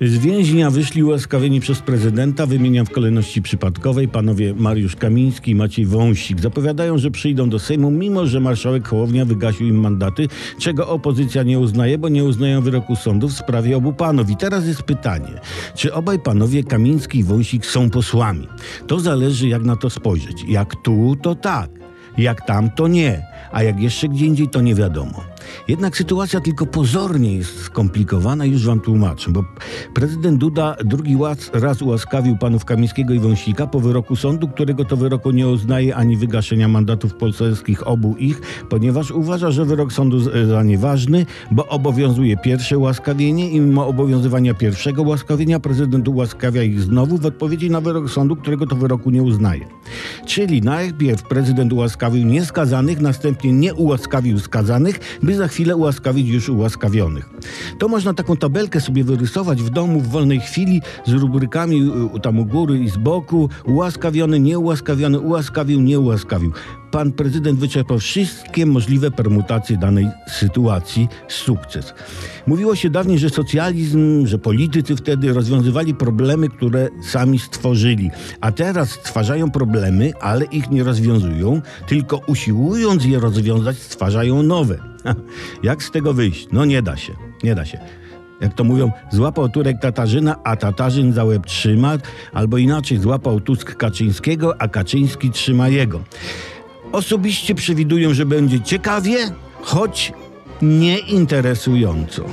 Z więzienia wyszli ułaskawieni przez prezydenta, wymieniam w kolejności przypadkowej, panowie Mariusz Kamiński i Maciej Wąsik. Zapowiadają, że przyjdą do Sejmu, mimo że marszałek Hołownia wygasił im mandaty, czego opozycja nie uznaje, bo nie uznają wyroku sądu w sprawie obu panów. I teraz jest pytanie, czy obaj panowie Kamiński i Wąsik są posłami? To zależy jak na to spojrzeć. Jak tu, to tak. Jak tam, to nie. A jak jeszcze gdzie indziej, to nie wiadomo. Jednak sytuacja tylko pozornie jest skomplikowana, już wam tłumaczę, bo prezydent Duda drugi raz, ułaskawił panów Kamińskiego i Wąsika po wyroku sądu, którego to wyroku nie uznaje ani wygaszenia mandatów poselskich obu ich, ponieważ uważa, że wyrok sądu za nieważny, bo obowiązuje pierwsze ułaskawienie i mimo obowiązywania pierwszego ułaskawienia prezydent ułaskawia ich znowu w odpowiedzi na wyrok sądu, którego to wyroku nie uznaje. Czyli najpierw prezydent ułaskawił nieskazanych, następnie nie ułaskawił skazanych, by za chwilę ułaskawić już ułaskawionych. To można taką tabelkę sobie wyrysować w domu w wolnej chwili z rubrykami y, tam u góry i z boku. Ułaskawiony, nieułaskawiony, ułaskawił, nie ułaskawił. Pan prezydent wyczerpał wszystkie możliwe permutacje danej sytuacji. Sukces. Mówiło się dawniej, że socjalizm, że politycy wtedy rozwiązywali problemy, które sami stworzyli. A teraz stwarzają problemy, ale ich nie rozwiązują, tylko usiłując je rozwiązać, stwarzają nowe. Jak z tego wyjść? No nie da się, nie da się. Jak to mówią, złapał Turek Tatarzyna, a Tatarzyn za łeb trzyma, albo inaczej, złapał Tusk Kaczyńskiego, a Kaczyński trzyma jego. Osobiście przewiduję, że będzie ciekawie, choć nieinteresująco.